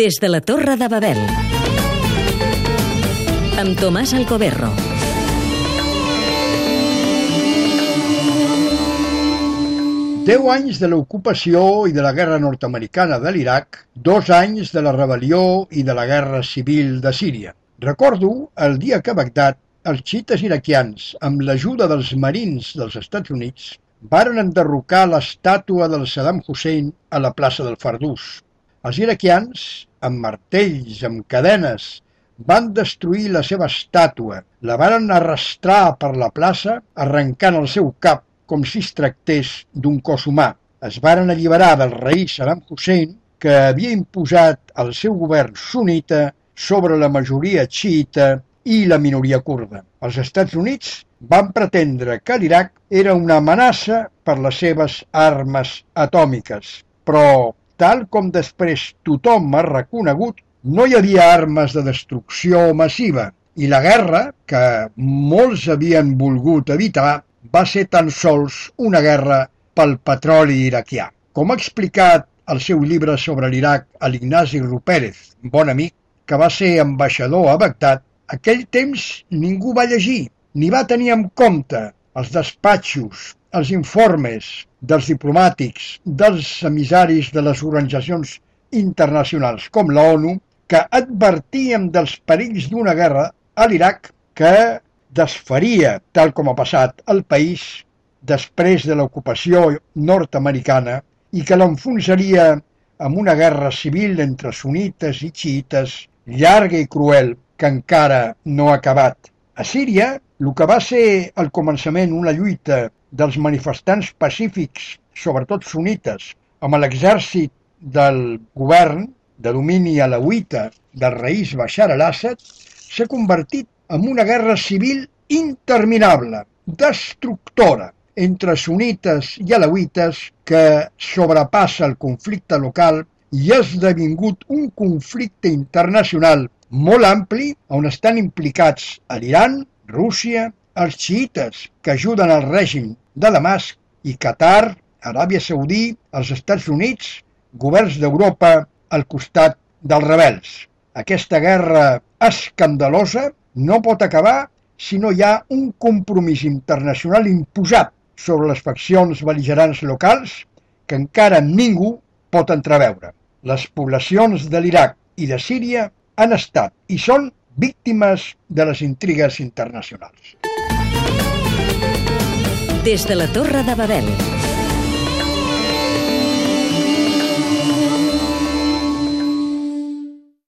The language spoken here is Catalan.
Des de la Torre de Babel. Amb Tomàs Alcoberro. Deu anys de l'ocupació i de la guerra nord-americana de l'Iraq, dos anys de la rebel·lió i de la guerra civil de Síria. Recordo el dia que a Bagdad els xiites iraquians, amb l'ajuda dels marins dels Estats Units, varen enderrocar l'estàtua del Saddam Hussein a la plaça del Fardús. Els iraquians, amb martells, amb cadenes, van destruir la seva estàtua, la varen arrastrar per la plaça, arrencant el seu cap com si es tractés d'un cos humà. Es varen alliberar del rei Saddam Hussein, que havia imposat el seu govern sunita sobre la majoria xiita i la minoria kurda. Els Estats Units van pretendre que l'Iraq era una amenaça per les seves armes atòmiques, però, tal com després tothom ha reconegut, no hi havia armes de destrucció massiva i la guerra, que molts havien volgut evitar, va ser tan sols una guerra pel petroli iraquià. Com ha explicat el seu llibre sobre l'Iraq a l'Ignasi Rupérez, bon amic, que va ser ambaixador a Bagdad, aquell temps ningú va llegir ni va tenir en compte els despatxos, els informes dels diplomàtics, dels emissaris de les organitzacions internacionals com la ONU, que advertien dels perills d'una guerra a l'Iraq que desfaria, tal com ha passat al país després de l'ocupació nord-americana i que l'enfonsaria amb una guerra civil entre sunites i xiites llarga i cruel que encara no ha acabat. A Síria, el que va ser al començament una lluita dels manifestants pacífics, sobretot sunites, amb l'exèrcit del govern de domini alauita del raïs Bashar al-Assad, s'ha convertit en una guerra civil interminable, destructora, entre sunites i alauites que sobrepassa el conflicte local i ha esdevingut un conflicte internacional molt ampli on estan implicats l'Iran, Rússia, els xiites que ajuden al règim de Damasc i Qatar, Aràbia Saudí, els Estats Units, governs d'Europa al costat dels rebels. Aquesta guerra escandalosa no pot acabar si no hi ha un compromís internacional imposat sobre les faccions beligerants locals que encara ningú pot entreveure. Les poblacions de l'Iraq i de Síria han estat i són víctimes de les intrigues internacionals. Des de la Torre de Babel.